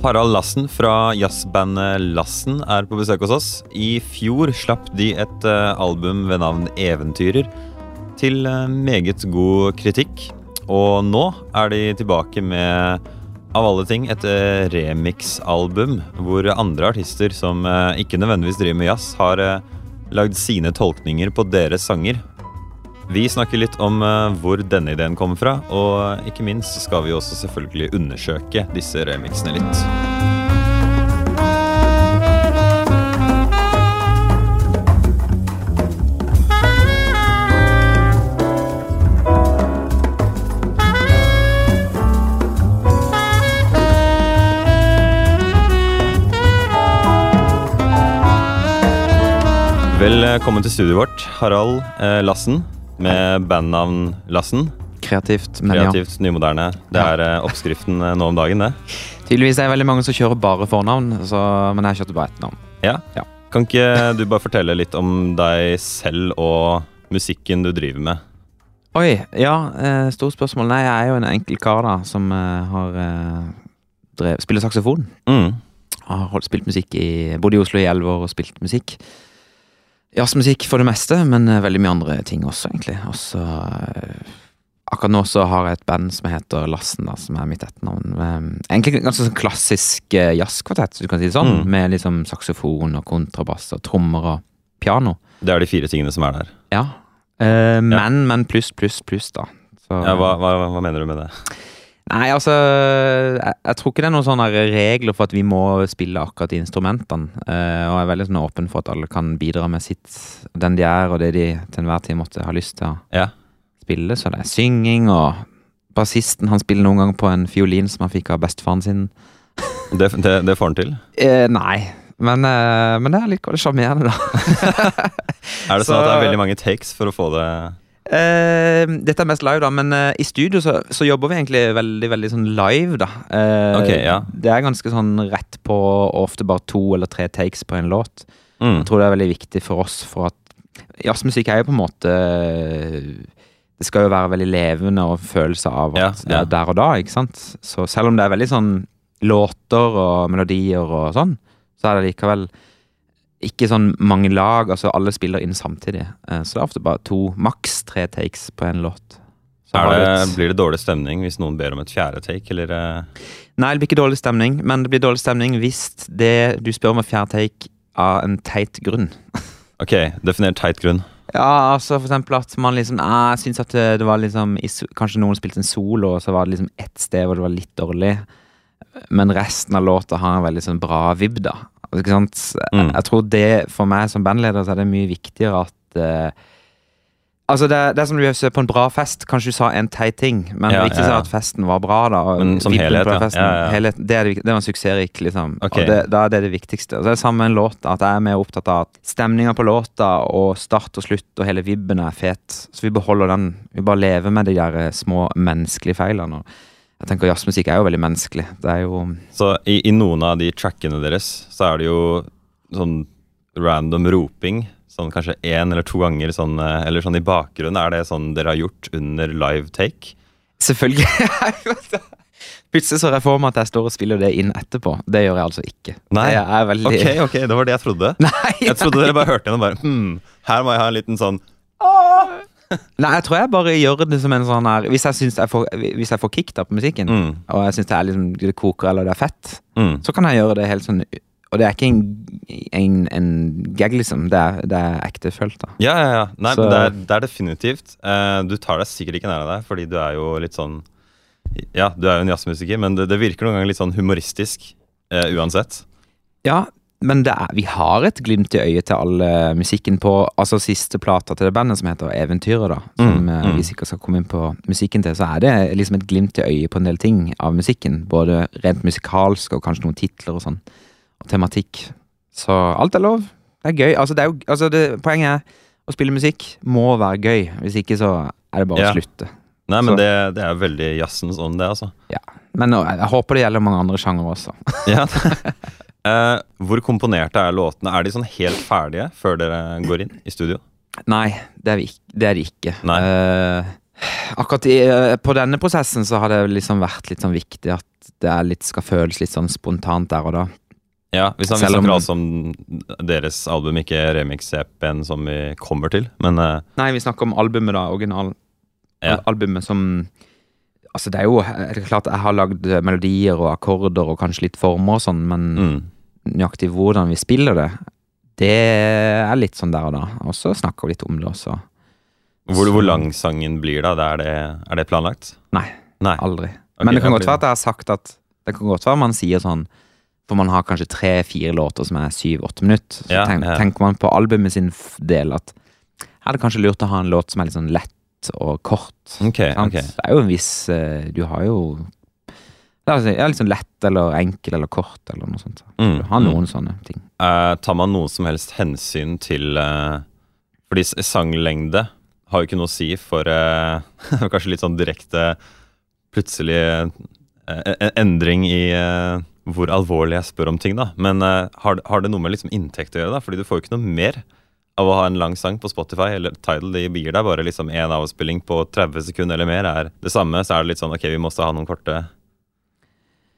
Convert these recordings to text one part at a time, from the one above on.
Harald Lassen fra jazzbandet Lassen er på besøk hos oss. I fjor slapp de et eh, album ved navn Eventyrer, til eh, meget god kritikk. Og nå er de tilbake med, av alle ting, et uh, remix-album hvor andre artister som eh, ikke nødvendigvis driver med jazz, har eh, lagd sine tolkninger på deres sanger. Vi snakker litt om eh, hvor denne ideen kommer fra, og ikke minst skal vi også selvfølgelig undersøke disse remixene litt. Velkommen til studioet vårt, Harald eh, Lassen, med bandnavn Lassen. Kreativt, men ja. Nymoderne. Det er eh, oppskriften eh, nå om dagen, det. Tydeligvis er det veldig mange som kjører bare fornavn, så, men jeg kjørte bare ett navn. Ja. Ja. Kan ikke du bare fortelle litt om deg selv og musikken du driver med? Oi, ja, eh, stort spørsmål. Nei, jeg er jo en enkel kar da, som eh, har eh, drev, spiller saksofon. Mm. Har holdt, spilt musikk i Bodde i Oslo i elleve år og spilt musikk. Jazzmusikk for det meste, men eh, veldig mye andre ting også, egentlig. Og så eh, Akkurat nå så har jeg et band som heter Lassen, da, som er mitt etternavn. Eh, Egentlig en ganske sånn klassisk eh, jazzkvartett, hvis du kan si det sånn. Mm. Med liksom saksofon og kontrabass og trommer og piano. Det er de fire tingene som er der. Ja. Eh, men, men pluss, pluss, pluss, da. Så, Ja, hva, hva, hva mener du med det? Nei, altså jeg, jeg tror ikke det er noen sånne regler for at vi må spille akkurat de instrumentene. Uh, og jeg er veldig sånn åpen for at alle kan bidra med sitt, den de er, og det de til enhver tid måtte ha lyst til å Ja. spille. Så det er synging, og bassisten han spiller noen ganger på en fiolin som han fikk av bestefaren sin. Det, det, det får han til. Uh, nei, men, uh, men det er litt sjarmerende, da. Er det sånn Så- at det er veldig mange takes for å få det Eh, dette er mest live, da, men eh, i studio så, så jobber vi egentlig veldig veldig sånn live, da. Eh, okay, ja. Det er ganske sånn rett på, og ofte bare to eller tre takes på en låt. mm. Jeg tror det er veldig viktig for oss, for at jazzmusikk er jo på en måte Det skal jo være veldig levende og følelse av at Ja, det er der og da, ikke sant. Så selv om det er veldig sånn låter og melodier og sånn, så er det likevel ikke sånn mange lag, altså alle spiller inn samtidig. Eh, Så det er ofte bare to, maks tre takes på en låt. Så det, blir det dårlig stemning hvis noen ber om et fjerde take, eller eh? Nei, det blir ikke dårlig stemning, men det blir dårlig stemning hvis det du spør om er fjerde take av en teit grunn. Ok, definer teit grunn. Ja, altså for eksempel at man liksom Jeg syns at det, det var liksom Kanskje noen spilte en solo, og så var det liksom ett sted hvor det var litt dårlig. Men resten av låta har en veldig sånn bra vibb, da. Ikke sant? Mm. Jeg, tror det, for meg som bandleder, så er det mye viktigere at uh, Altså, det, det er som du ser på en bra fest. Kanskje du sa en teit ting, men Ja, viktigste ja, ja. at festen var bra, da. Men som helhet, festen. Helhet, det, er det, det var suksessrik, liksom. Okay. Og det, da er det det viktigste. Og så er det samme med en låt, at jeg er mer opptatt av at stemninga på låta og start og slutt og hele vibben er fet. Så vi beholder den. Vi bare lever med de der eh, små menneskelige feilene. Og jeg tenker Jazzmusikk er jo veldig menneskelig. Det er jo Så i, i noen av de trackene deres, så er det jo sånn random roping. Sånn kanskje én eller to ganger sånn, eh, eller sånn i bakgrunnen. Er det sånn dere har gjort under live take? Selvfølgelig. Plutselig så får jeg for meg at jeg står og spiller det inn etterpå. Det gjør jeg altså ikke. Nei. Veldig Ok, ok, det var det jeg trodde. Nei, Jeg trodde dere bare hørte gjennom bare hmm, Her må jeg ha en liten sånn Nei, jeg tror jeg bare gjør det som en sånn her Hvis jeg, jeg, får, hvis jeg får kick da på musikken, mm, og jeg syns det er liksom det koker eller det er fett, mm. så kan jeg gjøre det helt sånn Og det er ikke en, en, en gag, liksom. Det er, det er ekte følt, da. Ja, ja, ja. Nei, det er, det er definitivt. Uh, du tar deg sikkert ikke nær av deg, fordi du er jo litt sånn Ja, du er jo en jazzmusiker, men det, det virker noen ganger litt sånn humoristisk uh, uansett. Ja, men det er, vi har et glimt i øyet til alle musikken på Altså siste plata til det bandet, som heter Eventyret, da. Som Mm, eh, mm. vi sikkert skal komme inn på musikken til. Så er det liksom et glimt i øyet på en del ting av musikken. Både rent musikalsk og kanskje noen titler og sånn. Og tematikk. Så alt er lov. Det er gøy. Altså, det er jo, altså det, poenget er å spille musikk må være gøy. Hvis ikke så er det bare Ja. å slutte. Nei, men det, det er veldig jazzens ånd, det, altså. Ja. Men nå, jeg håper det gjelder mange andre sjangere også. Ja. eh, hvor komponerte er låtene? Er de sånn helt ferdige før dere går inn i studio? Nei, det er, ikke- det er de ikke. Eh, Akkurat i, eh, på denne prosessen så har det liksom vært litt sånn viktig at det litt, skal føles litt sånn spontant der og da. Ja, Vi snakker, om- altså om deres album, ikke remix-EP-en som vi kommer til. Men Nei, vi snakker om albumet, da. Original Ja. albumet som Altså, det er jo det er klart jeg har lagd melodier og akkorder og kanskje litt former og sånn, men mm, nøyaktig hvordan vi spiller det, det er litt sånn der og da. Og så snakker vi litt om det også. hvor, hvor lang sangen blir da? Er, det, er det planlagt? Nei. Nei. Aldri. Okay, Men det kan godt være at jeg har sagt at Det kan godt være man sier sånn For man har kanskje tre-fire låter som er syv-åtte minutter. Så Ja, tenk, ja. tenker man på albumet sin del at er det kanskje lurt å ha en låt som er litt sånn lett og kort. Okay, okay. Det er jo en viss eh, Du har jo det er litt sånn lett eller enkel eller kort eller noe sånt. Mm, Du har mm. noen sånne ting. Uh, tar man noe som helst hensyn til uh, Fordi sanglengde har jo ikke noe å si for uh, Kanskje litt sånn direkte plutselig eh, en endring i hvor alvorlig jeg spør om ting, da. Men har, har det noe med liksom inntekt å gjøre, da? Fordi du får jo ikke noe mer av å ha en lang sang på Spotify eller Tidal. De gir deg bare liksom én avspilling på 30 sekunder eller mer er det samme. Så er det litt sånn ok, vi må også ha noen korte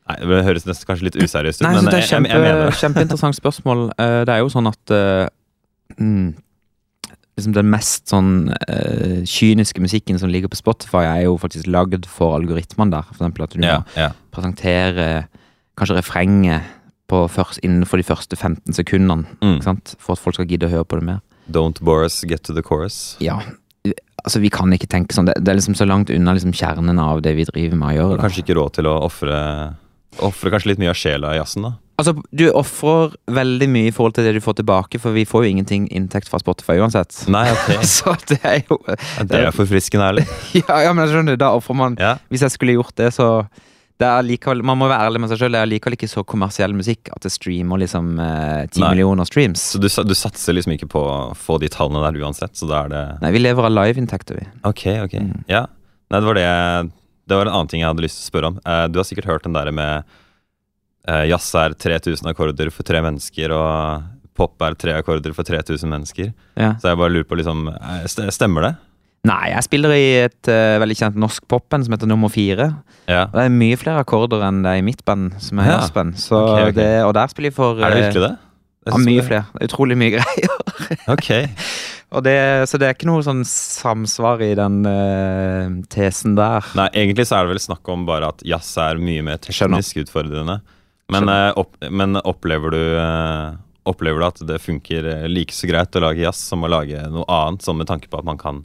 Nei, Det høres nesten kanskje litt useriøst ut, Nei, men det er kjempe, jeg, jeg mener det. kjempeinteressant spørsmål. Eh, det er jo sånn at eh, mm, liksom Den mest sånn uh, kyniske musikken som ligger på Spotify, er jo faktisk lagd for algoritmene der. For eksempel at du må yeah. presentere kanskje refrenget innenfor de første 15 sekundene. Mm. For at folk skal gidde å høre på det mer. Don't bore us, get to the chorus. Ja, altså Vi kan ikke tenke sånn. Det, det er liksom så langt unna liksom kjernen av det vi driver med å Du gjøre. har Da. kanskje ikke råd til å ofre kanskje litt mye av sjela i jazzen, da. Altså, Du ofrer veldig mye i forhold til det du får tilbake, for vi får jo ingenting inntekt fra Spotify uansett. Nei, ok. Så det er jo Det er forfriskende ærlig. Ja, ja men jeg skjønner, da offrer man Ja. Hvis jeg skulle gjort det, så likevel, Man må være ærlig med seg sjøl. Det er likevel ikke så kommersiell musikk at det streamer liksom eh, ti Nei. millioner streams. Så du, du satser liksom ikke på å få de tallene der uansett, så da er det Nei, vi lever av liveinntekter, vi. Ok, ok. Mm. Ja. Nei, det var det Det var en annen ting jeg hadde lyst til å spørre om. Eh, du har sikkert hørt den der med eh, jazz er 3000 akkorder for tre mennesker, og pop er tre akkorder for 3000 mennesker. Ja. Så jeg bare lurer på, liksom eh, Stemmer det? Nei, jeg spiller i et uh, veldig kjent norsk popband som heter Nummer Fire. Ja. Og det er mye flere akkorder enn det er i mitt band, som er Ja. jazzband. Så okay. ok. det, og der spiller jeg for Er det eh, virkelig det? Jeg Ja, mye det- flere. Er utrolig mye greier. Ok. Og det, så det er ikke noe sånn samsvar i den uh, tesen der. Nei, egentlig så er det vel snakk om bare at jazz er mye mer Skjønner. teknisk utfordrende. Men, uh, opp, men opplever du uh, Opplever du at det funker eh, like så greit å lage jazz som å lage noe annet, sånn med tanke på at man kan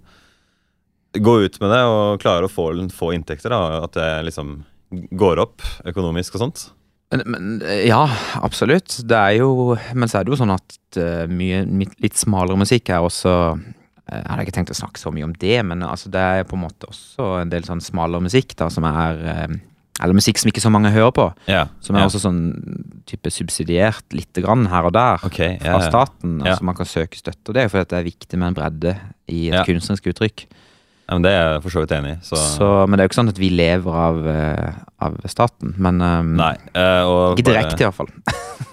gå ut med det og klare å få, få inntekter? da, At det liksom går opp økonomisk og sånt? Men, men, ja, absolutt. Det er jo Men så er det jo sånn at eh, mye litt smalere musikk er også eh, Jeg hadde ikke tenkt å snakke så mye om det, men altså, det er på en måte også en del sånn smalere musikk da, som er eh, Eller musikk som ikke så mange hører på. Yeah, Som er yeah. også sånn type subsidiert lite grann her og der. okay, yeah, Fra staten. Altså Man kan søke støtte. Og det er jo fordi det er viktig med en bredde i et kunstnerisk uttrykk. Ja, men Det er jeg for så vidt enig i. Så, Så, men det er jo ikke sånn at vi lever av, eh, av staten. Men um, Nei. eh, og ikke direkte, iallfall.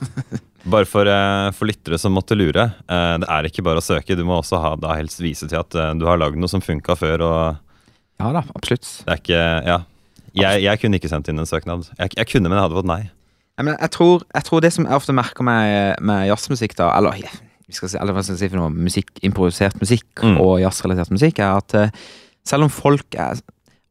Bare for, eh, for lyttere som måtte lure. det er ikke bare å søke. Du må også ha, da helst vise til at du har lagd noe som funka før. og Ja da, absolutt. det er ikke, ja. Jeg, jeg kunne ikke sendt inn en søknad. Jeg, jeg kunne, men jeg hadde fått nei. Ja, men jeg, tror, jeg tror det som jeg ofte merker med, med jazzmusikk, da, eller si, eller hva skal jeg si for noe, musikk, improvisert musikk Mm. og jazzrelatert musikk, er at selv om folk er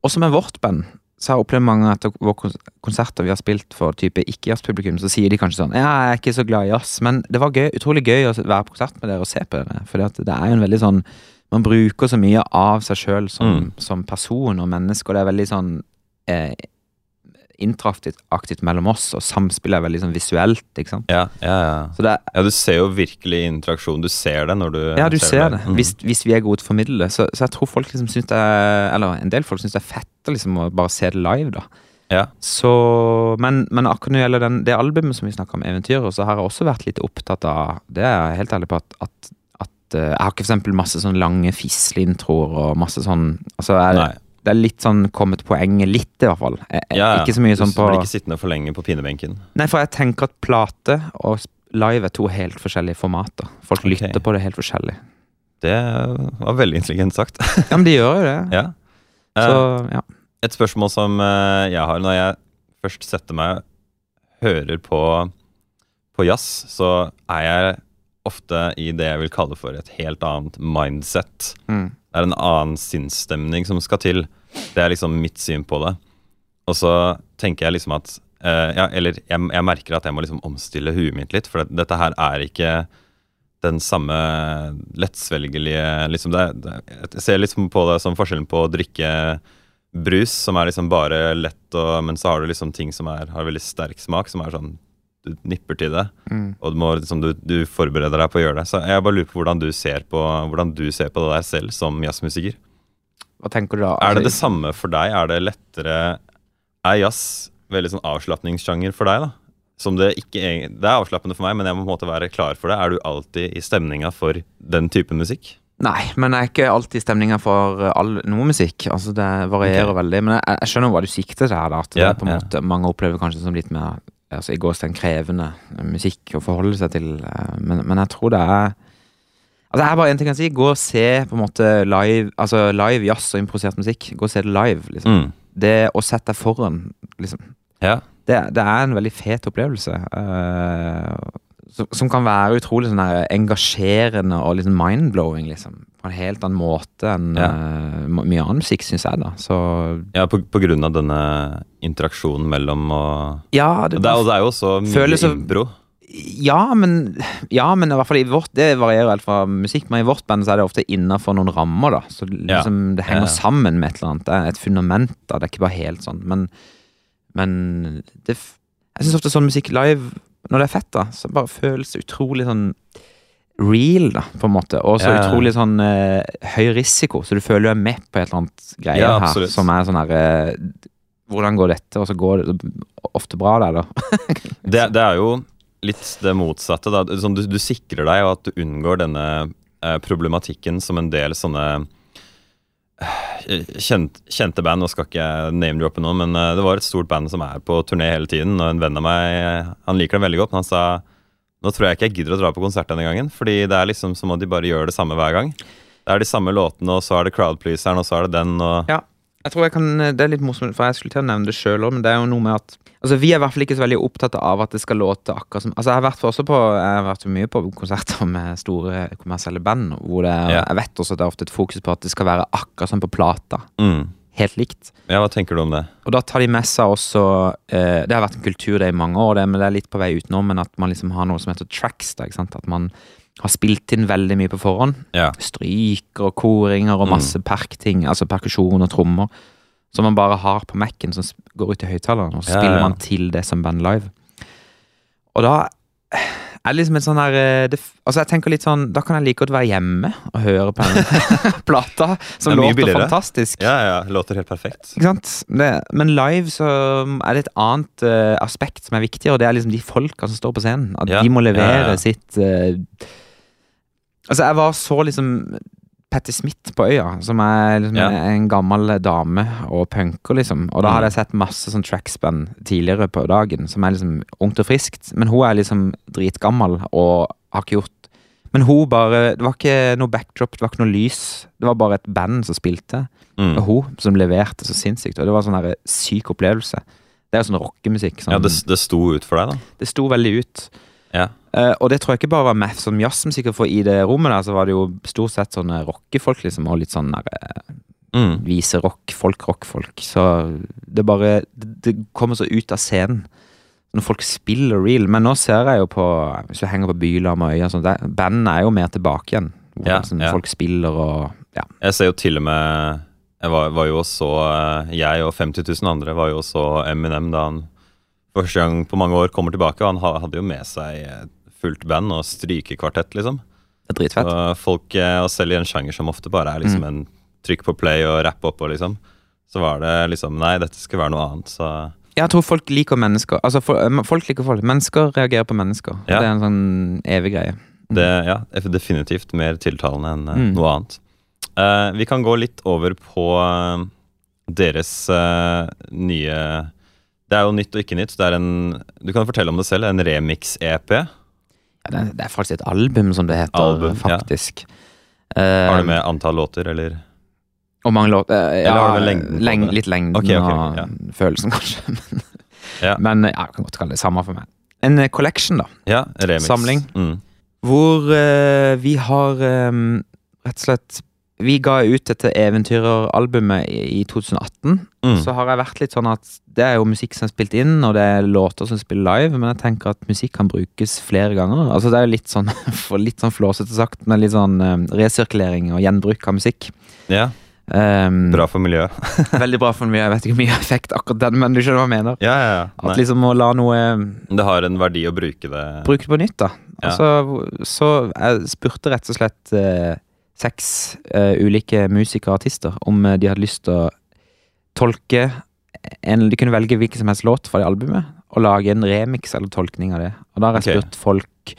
Også med vårt band, så har jeg opplevd mange etter våre konserter vi har spilt for type ikke-jazzpublikum, så sier de kanskje sånn Ja, jeg er ikke så glad i jazz, men det var gøy, utrolig gøy å være på konsert med dere og se på dere, for det er jo en veldig sånn Man bruker så mye av seg sjøl som, Mm. som person og menneske, og det er veldig sånn eh, interaktivt aktivt mellom oss, og samspillet er veldig sånn visuelt, ikke sant. Ja, ja, ja. Så det er, ja, du ser jo virkelig interaksjon. Du ser det når du ja, du ser det. Mm. Hvis, hvis vi er gode til å formidle det. Så, så jeg tror folk liksom syns det er Eller en del folk syns det er fett liksom å bare se det live, da. Ja. Så Men, men akkurat når det gjelder den, det albumet som vi snakker om, eventyret, så har jeg også vært litt opptatt av Det er jeg helt ærlig på at, at, eh, Jeg har ikke for eksempel masse sånn lange fisleintroer og masse sånn Altså, jeg. Det er litt sånn kommet poenget litt, i hvert fall. Jeg, jeg, Ja, ja. Ikke så mye sånn Du på blir ikke sittende for lenge på pinebenken. Nei, for jeg tenker at plate og live er to helt forskjellige formater. Folk okay. lytter på det helt forskjellig. Det var veldig intelligent sagt. Ja, men de gjør jo det. ja. Så ja. Et spørsmål som eh, jeg har når jeg først setter meg hører på, på jazz, så er jeg ofte i det jeg vil kalle for et helt annet mindset. Mm. Det er en annen sinnsstemning som skal til. Det er liksom mitt syn på det. Og så tenker jeg liksom at Uh, ja, Eller jeg, jeg merker at jeg må liksom omstille huet mitt litt, for det, dette her er ikke den samme lettsvelgelige liksom det, det, Jeg ser liksom på det som forskjellen på å drikke brus, som er liksom bare lett, og, men så har du liksom ting som er, har veldig sterk smak, som er sånn Du nipper til det, Mm. og du, må, liksom, du, du forbereder deg på å gjøre det. Så jeg bare lurer på hvordan du ser på, hvordan du ser på det der selv som jazzmusiker. Hva tenker du da? Er det Altså, det samme for deg? Er det lettere Er jazz veldig sånn avslapningssjanger for deg, da? Som det ikke Det er avslappende for meg, men jeg må på en måte være klar for det. Er du alltid i stemninga for den type musikk? Nei, men jeg er ikke alltid i stemninga for uh, all, noe musikk. Altså Det varierer okay. veldig. Men jeg, jeg skjønner hva du sikter til her. da At det Ja, er på en yeah. måte Mange opplever kanskje som litt mer altså, i gåstegn krevende uh, musikk å forholde seg til. uh, Men, men jeg tror det er Altså jeg er bare en ting jeg kan si. Gå og se på en måte live Altså live jazz og improvisert musikk. Gå og se det live. liksom Mm. Det å sette deg foran liksom Ja. det, det er en veldig fet opplevelse. eh, som, som kan være utrolig sånn her engasjerende og liksom mind-blowing, liksom. På en helt annen måte enn Ja. uh, mye annen musikk, syns jeg, da. Så ja på, på grunn av denne interaksjonen mellom og ja, det er, det er jo også mye så- impro. ja, men, ja, men i hvert fall i vårt Det varierer helt fra musikk, men i vårt band så er det ofte innafor noen rammer, da. Så liksom, det henger Ja. sammen med et eller annet. Det er et fundament, da. Det er ikke bare helt sånn. Men, men det, Jeg syns ofte sånn musikk live, når det er fett, da, så bare føles det utrolig sånn real, da, på en måte. Og så Ja, utrolig sånn uh, høy risiko, så du føler du er med på et eller annet greie Ja, her, som er sånn her uh, Hvordan går dette? Og så går det ofte bra der, da. Det, det er jo litt det motsatte. Da. Sånn, du, du sikrer deg, og at du unngår denne uh, problematikken som en del sånne kjent, kjente band. Nå skal ikke jeg name-droppe noen, men eh, det var et stort band som er på turné hele tiden. Og en venn av meg han liker dem veldig godt, men han sa nå tror jeg ikke jeg gidder å dra på konsert denne gangen. Fordi det er liksom som om de bare gjør det samme hver gang. Det er de samme låtene, og så er det crowd-pleaseren, og så er det den, og Ja. Jeg tror jeg kan, Det er litt morsomt, for jeg skulle til å nevne det sjøl òg, men det er jo noe med at Altså, Vi er i hvert fall ikke så veldig opptatt av at det skal låte akkurat som Altså, Jeg har vært for også på Jeg har vært mye på konserter med store kommersielle band, hvor det er, Ja. jeg vet også at det er ofte et fokus på at det skal være akkurat som på plata. mm. Helt likt. Ja, hva tenker du om det? Og da tar de med seg også eh, Det har vært en kultur det i mange år, det, men det er litt på vei ut nå. Men at man liksom har noe som heter tracks. Da, ikke sant? At man har spilt inn veldig mye på forhånd. Ja. Stryker og koringer og Mm. masse perkting, altså perkusjon og trommer. Som man bare har på Mac-en, som går ut i høyttaleren, og så Ja, spiller ja. man til det som band live. Og da er det liksom et sånn her eh, det, Altså jeg tenker litt sånn Da kan jeg like godt være hjemme og høre på den plata, som er låter fantastisk. Ja, ja, låter helt perfekt. Ikke sant? Det, men live så er det et annet uh, aspekt som er viktig, og det er liksom de folka som står på scenen. At de må levere sitt eh, Altså, jeg var så liksom Patti Smith på øya, som er liksom Ja. en gammel dame og punker, liksom. Og da Mm. hadde jeg sett masse sånn tracksband tidligere på dagen, som er liksom ungt og friskt. Men hun er liksom dritgammel og har ikke gjort Men hun bare Det var ikke noe backdrop, det var ikke noe lys. Det var bare et band som spilte. Mm. Og hun som leverte så sinnssykt. Og det var sånn her syk opplevelse. Det er jo sånn rockemusikk. Sånn, Ja, det, det sto ut for deg, da. det sto veldig ut. Ja. Eh, og det tror jeg ikke bare var math som jazzmusikere, for i det rommet der så var det jo stort sett sånne rockefolk, liksom, og litt sånn der, eh, Mm. viserock, folk-rock-folk. Så det bare det, kommer så ut av scenen. Når folk spiller real. Men nå ser jeg jo på Hvis du henger på Bylarm og Øya, sånn, bandene er jo mer tilbake igjen. Hvor Ja, sånn, ja. folk spiller og Ja. Jeg ser jo til og med Jeg var, var jo også Jeg og 50 000 andre var jo også Eminem da han første gang på mange år kommer tilbake. Og han hadde jo med seg fullt band og strykekvartett, liksom. Det er dritfett. Og folk, eh, og selv i en sjanger som ofte bare er liksom Mm. en trykk på play og rapp oppå, liksom. Så var det liksom Nei, dette skal være noe annet, så Jeg tror folk liker mennesker. Altså, eh, folk liker folk. Mennesker reagerer på mennesker. Ja. Det er en sånn evig greie. Det ja, definitivt mer tiltalende enn eh, Mm. noe annet. Uh, vi kan gå litt over på deres uh, nye Det er jo nytt og ikke nytt. Det er en, du kan fortelle om det selv. En remix-EP. Det, det er faktisk et album, som det heter. Album, faktisk. Ja. Har du med antall låter, eller? Og mange låter eh, Ja, lengden leng, litt lengden Ok, ok, og ja. følelsen, kanskje. Men, Ja. men ja, jeg kan godt kalle det samme for meg. En eh, collection, da. Ja, remix. Samling. Mm. Hvor eh, vi har eh, rett og slett Vi ga ut dette eventyreralbumet i, i 2018. Mm. Så har jeg vært litt sånn at det er jo musikk som er spilt inn, og det er låter som spiller live, men jeg tenker at musikk kan brukes flere ganger. Altså Det er jo litt sånn for litt sånn flåsete sagt, men litt sånn eh, resirkulering og gjenbruk av musikk. Ja, Um, bra for miljøet. Veldig bra for miljøet. Jeg vet ikke hvor mye effekt akkurat den, men du skjønner hva jeg mener. Ja, ja, ja. At liksom å la noe Det har en verdi å bruke det. Bruke det på nytt, da. Altså, så jeg spurte rett og slett eh, seks uh, ulike musikere og artister om eh, de hadde lyst til å tolke en, De kunne velge hvilken som helst låt fra det albumet, og lage en remix eller tolkning av det. Og da har jeg spurt spurt folk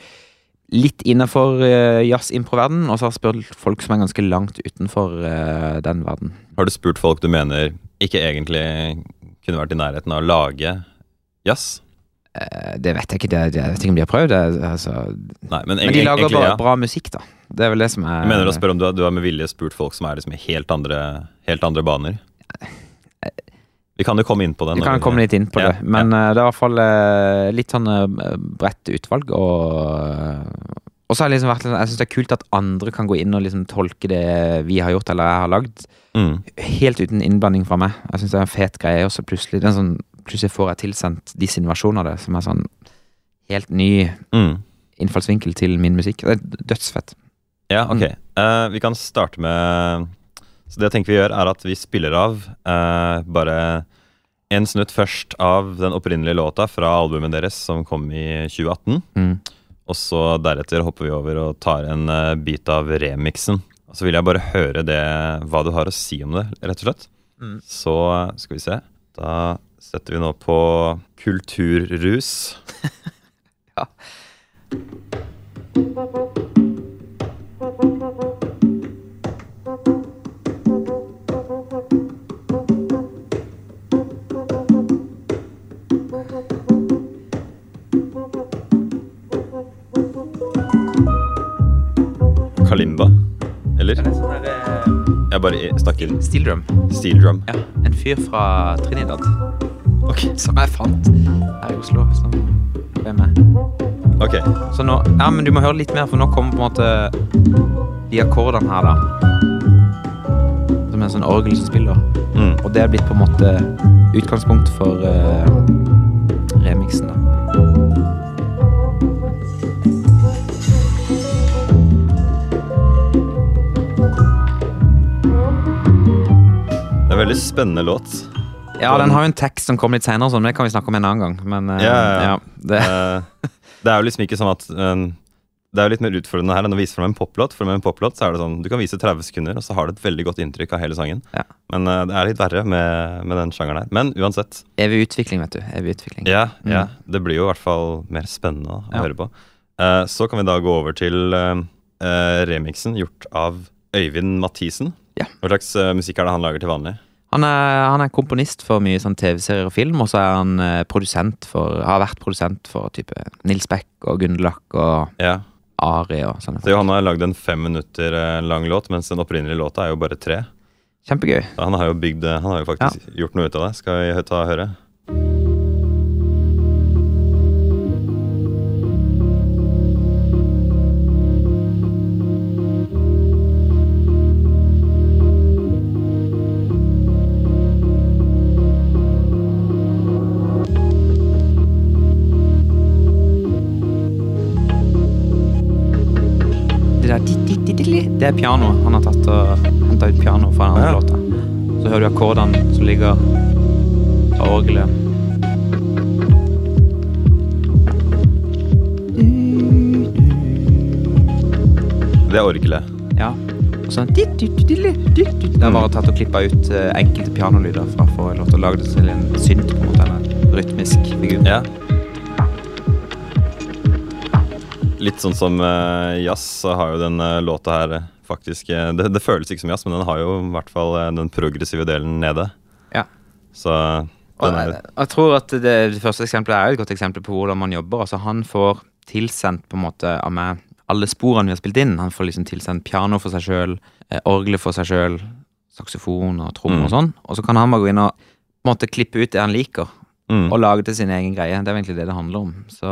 litt innenfor uh, jazz-impro-verden, og så har jeg spurt folk som er ganske langt utenfor uh, den verden. Har du spurt folk du mener ikke egentlig kunne vært i nærheten av å lage jazz? Eh, det vet jeg ikke, det, det, jeg vet ikke om de har prøvd det. Altså, Nei, men, men de lager egentlig, ja. bra musikk, da. Det er vel det som er Jeg mener å spørre om du har, du har med vilje spurt folk som er liksom i helt andre, helt andre baner? Vi kan jo komme inn på det. Vi kan komme litt inn på Ja, det, men ja. det er i hvert fall eh, litt sånn eh, bredt utvalg. Og, og så har jeg liksom vært sånn Jeg syns det er kult at andre kan gå inn og liksom tolke det vi har gjort eller jeg har lagd, Mm. helt uten innblanding fra meg. Jeg syns det er en fet greie. Og så plutselig, det er en sånn, plutselig får jeg tilsendt de sin versjon av det, som er sånn helt ny Mm. innfallsvinkel til min musikk. Det er dødsfett. Ja, ok. Mm. Uh, vi kan starte med Så det jeg tenker vi gjør, er at vi spiller av uh, bare en snutt først av den opprinnelige låta fra albumet deres som kom i 2018. Mm. Og så deretter hopper vi over og tar en eh, bit av remixen. Og så vil jeg bare høre det, hva du har å si om det, rett og slett. Mm. Så skal vi se. Da setter vi nå på Kulturrus. Ja. Kalimba. Eller? Jeg bare snakker Steel drum. steel drum. Ja. En fyr fra Trinidad. Ok. Som jeg fant her i Oslo. Som ble med. ok. Så nå, ja, men du må høre litt mer, for nå kommer på en måte de akkordene her, da. Som en sånn orgel som spiller. Mm. Og det er blitt på en måte utgangspunkt for uh, remixen, da. Det er en veldig spennende låt. Ja, den har jo en tekst som kommer litt sånn, men det kan vi snakke om en annen gang. Men uh, Ja, ja, ja. det, Eh, det er jo liksom ikke sånn at uh, Det er jo litt mer utfordrende her enn å vise frem en poplåt. For med en poplåt så er det sånn du kan vise 30 sekunder, og så har du et veldig godt inntrykk av hele sangen. Men det er litt verre med, med den sjangeren her. Men uansett. evig utvikling, vet du. Evig utvikling. Ja, Mm. ja, det blir jo i hvert fall mer spennende å høre på. Så kan vi da gå over til remixen gjort av Øyvind Mathisen. Ja. Hva slags musikk er det han lager til vanlig? Han er, han er komponist for mye sånn TV-serier og film, og så er han eh, produsent for Har vært produsent for type Nils Beck og Gunderlach og Ja, Ari og sånne så Han har lagd en fem minutter eh, lang låt, mens den opprinnelige låta er jo bare tre. Kjempegøy. Så Han har jo bygd eh, Han har jo faktisk gjort noe ut av det. Skal vi ta og høre? Det er pianoet. Han har tatt og henta ut piano fra den andre Ja. låta. Så hører du akkordene som ligger fra orgelet. Det er orgelet. Ja. Og sånn. Det er bare tatt og klippa ut eh, enkelte pianolyder fra forrige låt og lagd det til en synt, på en måte. En rytmisk figur. Ja. Litt sånn som eh, jazz, så har jo denne låta her eh, faktisk eh, det, det føles ikke som jazz, men den har jo i hvert fall eh, den progressive delen nede. Ja. Så den er, jeg tror at det, det første eksempelet er et godt eksempel på hvordan man jobber. Altså Han får tilsendt på en måte av meg alle sporene vi har spilt inn. Han får liksom tilsendt piano for seg sjøl, eh, orgelet for seg sjøl, saksofon og trommer Mm. og sånn. Og så kan han bare gå inn og på en måte klippe ut det han liker, Mm. og lage til sin egen greie. Det er egentlig det det handler om. Så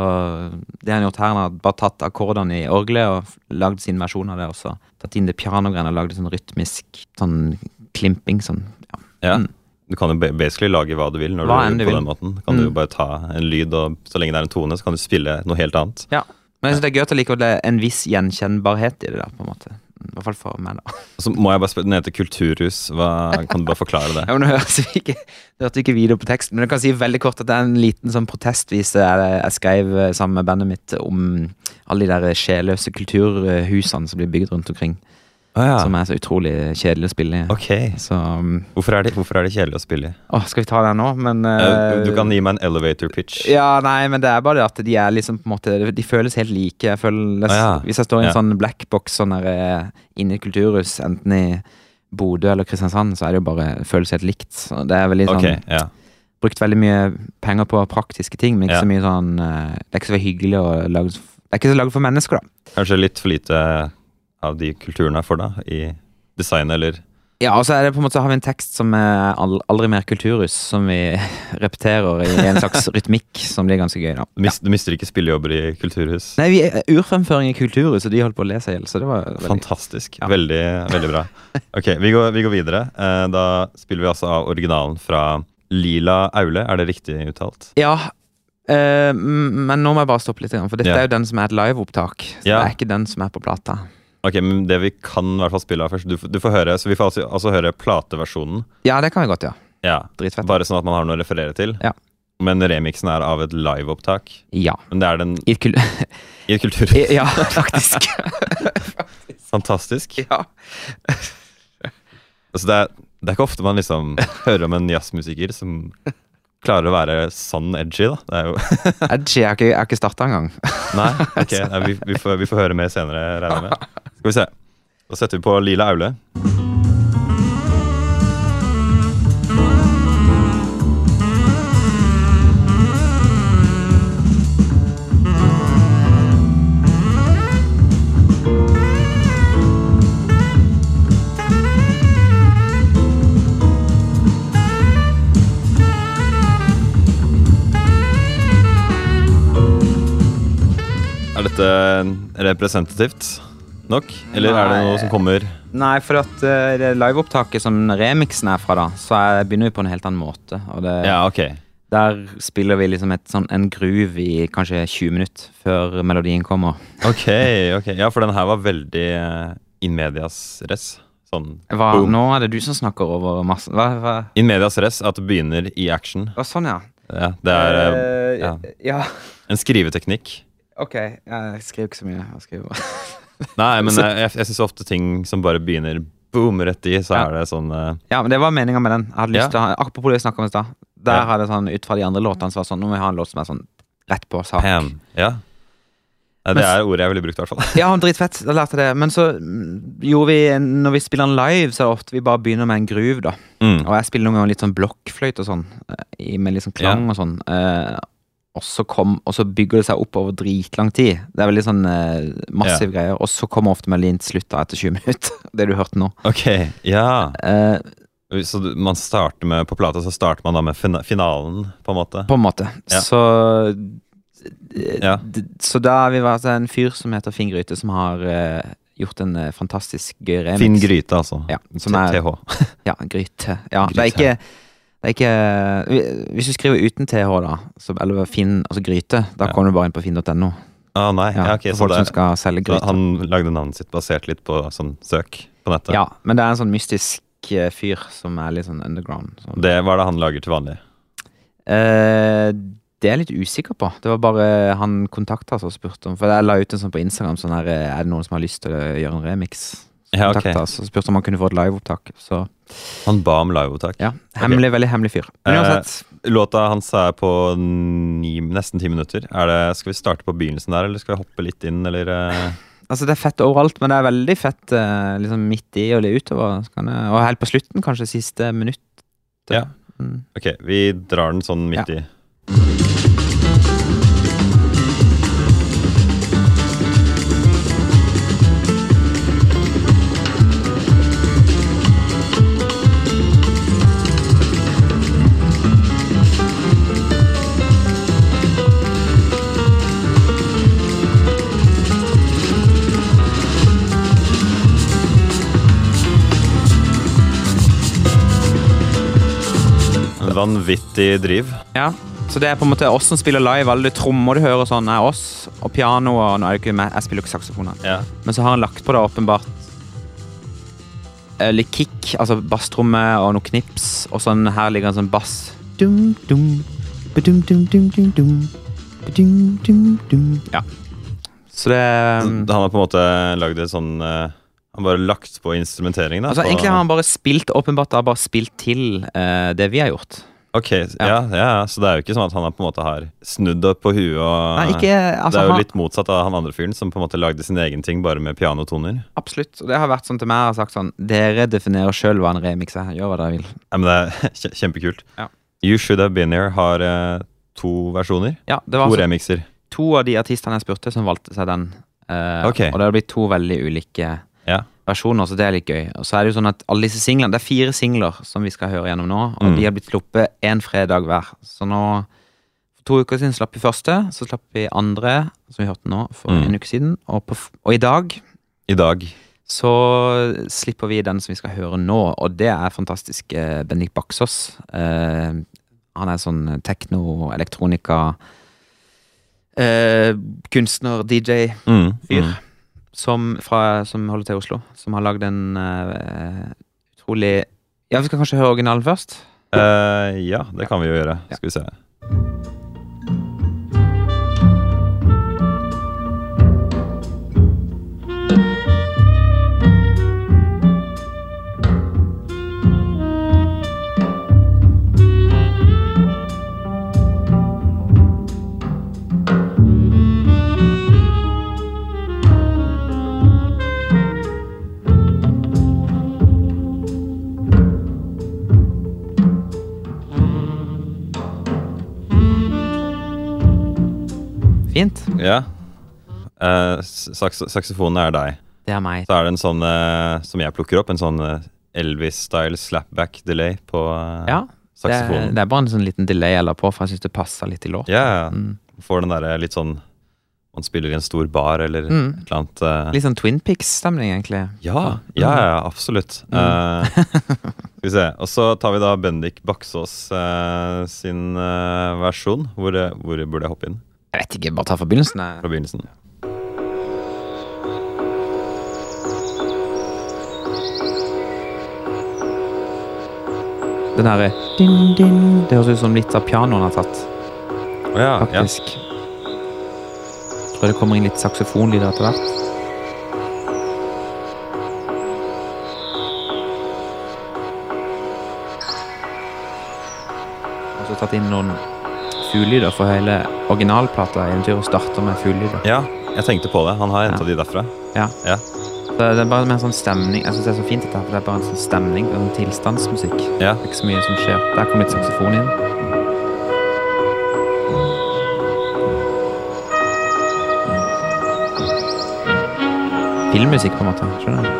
det han har gjort her, han har bare tatt akkordene i orgelet og lagd sin versjon av det også. Tatt inn det pianogreiene og lagd sånn rytmisk sånn klimping sånn. Ja. Ja. Mm. Du kan jo basically lage hva du vil når Hva du du på vil. den måten. Kan du jo Mm. bare ta en lyd, og så lenge det er en tone, så kan du spille noe helt annet. Men jeg synes det er gøy at det likevel er en viss gjenkjennbarhet i det der, på en måte. I hvert fall for meg, da. Så må jeg bare spørre, Den heter Kulturhus. Hva, kan du bare forklare det? Ja, Nå hørte vi ikke, hørte ikke video på teksten, men jeg kan si veldig kort at det er en liten sånn protestvise jeg, jeg skrev eh, sammen med bandet mitt om alle de der sjelløse kulturhusene som blir bygd rundt omkring. Å ja. Som er så utrolig kjedelig å spille i. Ok. Så um, Hvorfor er, det, hvorfor er det kjedelig å spille i? Åh, skal vi ta det nå? Men eh, Du kan gi meg en elevator pitch. Ja, nei, men det er bare det at de er liksom på en måte De føles helt like. Jeg føler, Ah, ja. Hvis jeg står i en Ja. sånn blackbox sånn der, eh, inne i et kulturhus, enten i Bodø eller Kristiansand, så er det jo bare føles helt likt. Så det er veldig sånn okay, ja. Brukt veldig mye penger på praktiske ting, men ikke så mye sånn Det er ikke så hyggelig å lage Det er ikke så laget for mennesker, da. Kanskje litt for lite av de kulturene for deg i design, eller Ja, og så er det på en måte så har vi en tekst som er aldri mer kulturhus, som vi repeterer i en slags rytmikk som blir ganske gøy, da. du, mis, du mister ikke spillejobber i kulturhus? Nei, vi er urfremføring i kulturhus, og de holdt på å le seg i hjel, så det var veldig Fantastisk. Ja. Veldig, veldig bra. Ok, vi går, vi går videre. Eh, Da spiller vi altså av originalen fra Lila Aule. Er det riktig uttalt? Ja, eh, men nå må jeg bare stoppe litt, for dette Ja. er jo den som er et liveopptak. Så det er ikke den som er på plata. Ok, men Det vi kan i hvert fall spille av først Du, du får høre, så Vi får altså, altså høre plateversjonen. Ja, det kan vi godt, ja. Ja, Dritfett. Bare sånn at man har noe å referere til. Ja. Men remixen er av et liveopptak. Ja. Men det er den I et kul... i et kulturhus. ja, faktisk. Fantastisk. ja. Altså det, er, det er ikke ofte man liksom hører om en jazzmusiker som klarer å være sånn edgy, da. Det er jo Edgy, jeg har ikke, jeg har ikke starta engang. Nei, ok. Nei, vi, vi, får, vi får høre mer senere, regner jeg med. Skal vi se. Da setter vi på Lila Aule. Er dette representativt nok? Eller er det noe som kommer Nei, for at uh, det liveopptaket som remixen er fra, da, så er, begynner vi på en helt annen måte. Og det, Ja, ok. Der spiller vi liksom et, sånn, en groove i kanskje 20 minutter før melodien kommer. Ok, ok. Ja, for den her var veldig uh, in medias res. Sånn Hva, Boom. nå er det du som snakker over massen. Hva, hva? In medias res, at det begynner i action. Å, sånn, ja. Ja, det er Eh, ja. ja. en skriveteknikk. Ok. Jeg skriver ikke så mye. Jeg skriver bare. Nei, men jeg, jeg, jeg syns ofte ting som bare begynner boom rett i, så er det sånn uh... Ja, men det var meninga med den. Jeg hadde lyst til å ha, Apropos det vi snakka om i stad. Der hadde jeg sånn ut fra de andre låtene så var det sånn Nå må vi ha en låt som er sånn rett på sak. Pam. Ja. Det er ordet jeg ville brukt, i hvert fall. Ja, dritfett. Da lærte jeg det. Men så mm, gjorde vi Når vi spiller den live, så er det ofte vi bare begynner med en groove, da. Mm. Og jeg spiller noen ganger litt sånn blokkfløyte og sånn. eh, Med litt sånn klang og sånn. Eh, og, så kom, og så bygger det seg opp over dritlang tid. Det er veldig sånn eh, massiv greier. Og så kommer ofte melodien til slutt da, etter 20 minutter. Det du hørte nå. Ok, ja. Eh, Så du- man starter med På plata så starter man da med fina- finalen, på en måte? på en måte. Ja. Så Ja. Så da har vi vært en fyr som heter Finn Gryte, som har eh, gjort en eh, fantastisk gøy remix. Finn Gryte, altså. Ja, som er- TH. Ja, Gryte. Ja, det er ikke det er ikke Hvis du skriver uten TH, da, så, eller Finn, altså Gryte, da kommer du bare inn på finn.no. Ah, nei, Ja, ja, ok, så folk det, som skal selge gryte. han lagde navnet sitt basert litt på sånn søk på nettet? Ja, men det er en sånn mystisk eh, fyr som er litt sånn underground. Så. Det var det han lager til vanlig? Eh, det er jeg litt usikker på. Det var bare han kontakta oss og spurte om For jeg la ut en sånn på Instagram sånn her eh, Er det noen som har lyst til å gjøre en remix? Ja, okay. kontakta oss og spurte om han kunne få et liveopptak. Så Han ba om liveopptak. ja, hemmelig, veldig hemmelig fyr. Men Eh, Låta hans er på ni, nesten ti minutter. Er det, skal vi starte på begynnelsen der, eller skal vi hoppe litt inn, eller eh? altså det er fett overalt, men det er veldig fett eh, liksom midt i og litt utover. Jeg, og helt på slutten, kanskje siste minutt. Ja. Mm. Ok, vi drar den sånn midt i. vanvittig driv. Ja, så det er på en måte oss som spiller live. Alle de trommer du hører sånn, er oss. Og piano og nå er det ikke meg, jeg spiller jo ikke saksofon. Ja. Men så har han lagt på det åpenbart eh, litt kick, altså basstromme og noe knips. Og sånn her ligger en sånn bass. Dum, dum, badum, dum, dum, dum, dum, badum, dum, dum. Ja. Så det Han har på en måte lagd et sånn eh, Han har bare lagt på instrumentering, da. Altså på- Egentlig har han bare spilt åpenbart da, bare spilt til uh, det vi har gjort. Ok, ja, ja, ja, Så det er jo ikke sånn at han har på en måte har snudd det på huet og Nei, ikke, altså, Det er jo han- litt motsatt av han andre fyren som på en måte lagde sin egen ting bare med pianotoner. Absolutt. Og det har vært sånn til meg jeg har sagt sånn Dere definerer sjøl hva en remix er. Gjør hva dere vil. Ja, men det er kjempekult. Ja. You Should Have Been Here har uh, to versjoner. Ja, det To var altså remixer. to av de artistene jeg spurte, som valgte seg den. Uh, Ok. Og det har blitt to veldig ulike Ja. versjoner, så det er litt gøy. Og så er det jo sånn at alle disse singlene Det er fire singler som vi skal høre gjennom nå, og Mm. de har blitt sluppet én fredag hver. Så nå to uker siden slapp vi første, så slapp vi andre, som vi hørte nå, for Mm. en uke siden. Og, på, og i dag I dag. så slipper vi den som vi skal høre nå, og det er fantastisk. eh, Bendik Baksås. Eh, han er sånn tekno, elektronika eh, Kunstner, DJ, Mm, mm. Som, fra, som holder til i Oslo. Som har lagd en uh, utrolig Ja, vi skal kanskje høre originalen først? Uh, ja, det kan vi jo gjøre. Ja. Skal vi se. Fint. Ja. Uh, saks saksofonen er deg. Det er meg. Så er det en sånn uh, som jeg plukker opp, en sånn eh, Elvis-style slapback delay på uh, Ja. Det saksofonen. det er bare en sånn liten delay eller på, for jeg syns det passer litt i låt. Ja, ja. Mm. Får den derre litt sånn Man spiller i en stor bar eller Mm. et eller annet. Uh... Litt sånn Twin Pics-stemning, egentlig. Ja, ja, ja, absolutt. Mm. Uh, skal vi se. Og så tar vi da Bendik Baksås uh, sin versjon. Hvor, hvor burde jeg hoppe inn Jeg vet ikke, bare ta fra begynnelsen. fra begynnelsen? Den derre din, din, Det høres ut som litt av pianoet han har tatt, Oh, ja, ja. faktisk. Jeg tror det kommer inn litt saksofonlyder etter hvert. Og så tatt inn noen fuglelyder, for hele originalplata eventyret starter med fuglelyder. ja, jeg tenkte på det. Han har henta Ja. de derfra. Ja. Det er bare en sånn stemning. Jeg synes det er så fint dette, for det er bare en sånn stemning, en sånn tilstandsmusikk. Ja. Det er ikke så mye som skjer. Der kom litt saksofon inn. Filmmusikk, på en måte. Skjønner du?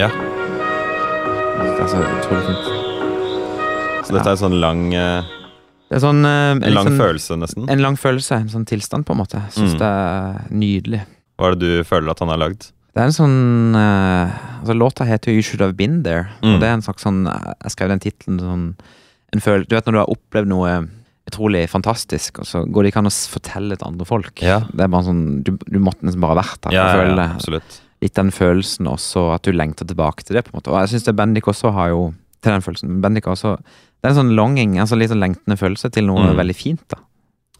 Ja. Det er så utrolig fint. Så dette er en sånn lang, eh, Det er sånn eh, en lang sånn- følelse, nesten. En lang følelse, en sånn tilstand, på en måte. Syns Mm. det er nydelig. Hva er det du føler at han har lagd? Det er en sånn uh, altså Låta heter jo You Should Have Been There. Mm. Og det er en slags sånn Jeg skrev den tittelen sånn en føl, Du vet når du har opplevd noe utrolig fantastisk, og så går det ikke an å fortelle det til andre folk. Ja. Det er bare sånn Du, du måtte nesten bare vært der Ja, ja, ja, absolutt. Litt den følelsen også, at du lengter tilbake til det. på en måte Og jeg syns Bendik også har jo til den følelsen. Bendik har også Det er en sånn longing, altså litt sånn lengtende følelse til noe Mm. veldig fint. da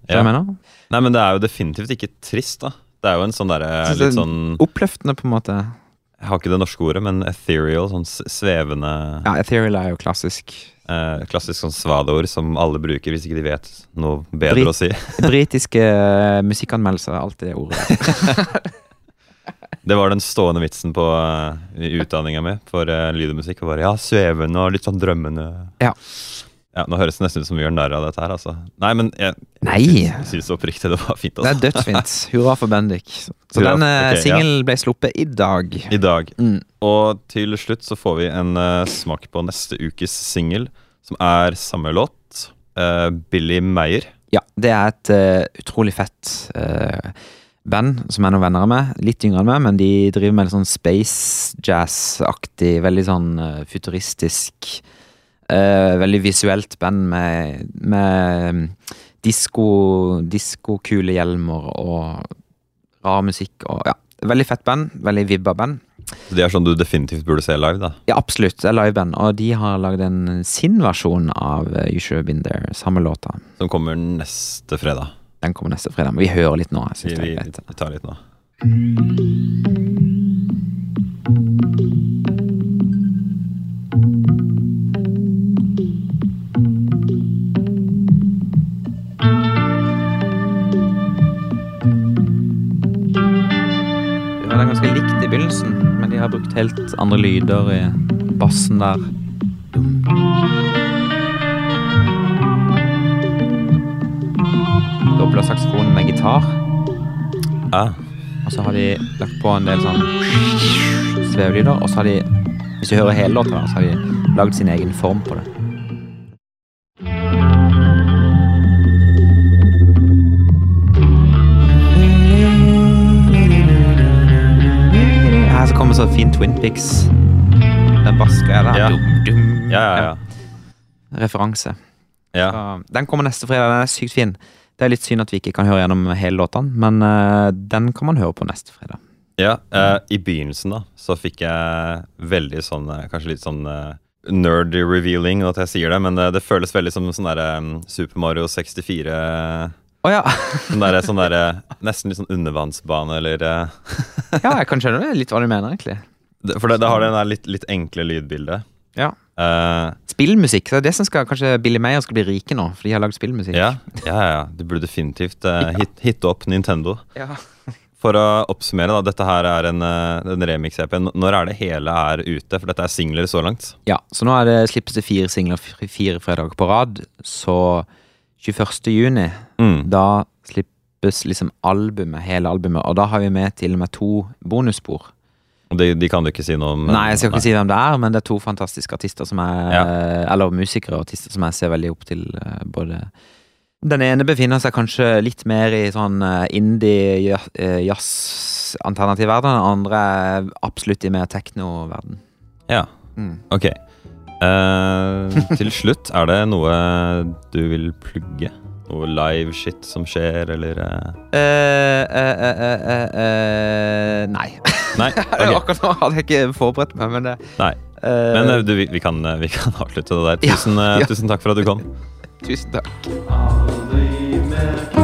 Ja. jeg mener Nei, men det er jo definitivt ikke trist, da. Det er jo en sånn derre litt sånn Oppløftende, på en måte. Jeg har ikke det norske ordet, men ethereal, sånn svevende Ja, Ethereal er jo klassisk. eh, Klassisk sånn svadeord som alle bruker hvis ikke de vet noe bedre Brit å si. Britiske eh, musikkanmeldelser er alltid det ordet. Det var den stående vitsen på uh, utdanninga mi for uh, lyd og musikk. Og bare, ja, svevende og litt sånn drømmende. Ja. Ja, Nå høres det nesten ut som vi gjør narr av dette her, altså. Nei, men jeg, Nei! jeg syns oppriktig det var fint. Det er Altså. dødsfint. Hurra for Bendik. Så Hurra, den uh, singelen ja. ble sluppet i dag. I dag. Mm. Og til slutt så får vi en uh, smak på neste ukes singel, som er samme låt. Uh, Billy Meyer. Ja, det er et eh, utrolig fett eh, band som er noen venner av meg. Litt yngre enn meg, men de driver med litt sånn space jazz-aktig, veldig sånn eh, futuristisk uh, veldig visuelt band med, med disko, diskokulehjelmer og rar musikk og ja. Veldig fett band. Veldig vibba band. Så De er sånn du definitivt burde se live, da. Ja, absolutt. Det er liveband. Og de har lagd en sin versjon av eh, You Should Have Been There, samme låta. Som kommer neste fredag. Den kommer neste fredag. Men vi hører litt nå. Vi, det vi, vi tar litt nå. Hører den ganske likt i begynnelsen, men de har brukt helt andre lyder i bassen der. Dobla saksofonen med gitar, Ah. og så har de lagt på en del sånn svevelyder, og så har de, hvis du hører hele låta, så har de lagd sin egen form på det. Her så kommer så fin Twin Pics. Den bassgreia der. Ja. Dum, dum. Ja, ja, ja. Referanse. Ja. Den kommer neste fredag. Den er sykt fin. Det er litt synd at vi ikke kan høre gjennom hele låtene, men uh, den kan man høre på neste fredag. Ja, uh, I begynnelsen da, så fikk jeg veldig sånn eh, Kanskje litt sånn uh, nerdy revealing at jeg sier det, men eh, det føles veldig som sånn derre um, Super Mario 64 Oh, ja. Sånn derre sånn derre, Nesten litt sånn undervannsbane, eller ja, jeg kan skjønne det, litt hva du mener, egentlig. det- For det, det har det der litt, litt enkle lydbildet. Ja. Uh, Spillmusikk. Det er det som skal kanskje Billy Meyer skal bli rike nå, for de har lagd spillmusikk. ja, ja, ja. Du burde definitivt uh, hit, hitte opp Nintendo. Ja. For å oppsummere, da. Dette her er en, eh, en remix-EP. Når er det hele er ute? For dette er singler så langt. ja. Så nå er det slippes det fire singler fire fredager på rad. Så 21. juni, Mm. da slippes liksom albumet, hele albumet. Og da har vi med til og med to bonusspor. Og de, de kan du ikke si noe om. Nei, jeg skal ikke si hvem det er, men det er to fantastiske artister som jeg, Ja. Eller musikere og artister som jeg ser veldig opp til. eh, Både Den ene befinner seg kanskje litt mer i sånn eh, indie ja- eh, jazz-alternativ verden. Den andre er absolutt i mer tekno-verden. Ja, Mm. ok. Uh, til slutt, er det noe du vil plugge? Noe live shit som skjer, eller eh? Eh, eh, eh, eh, eh, eh, nei. Nei? Okay. Akkurat nå hadde jeg ikke forberedt meg, men det Nei. eh, Men eh, du, vi, vi, kan, eh, vi kan avslutte det der. Tusen, ja, ja. tusen takk for at du kom. Tusen takk. Aldri mer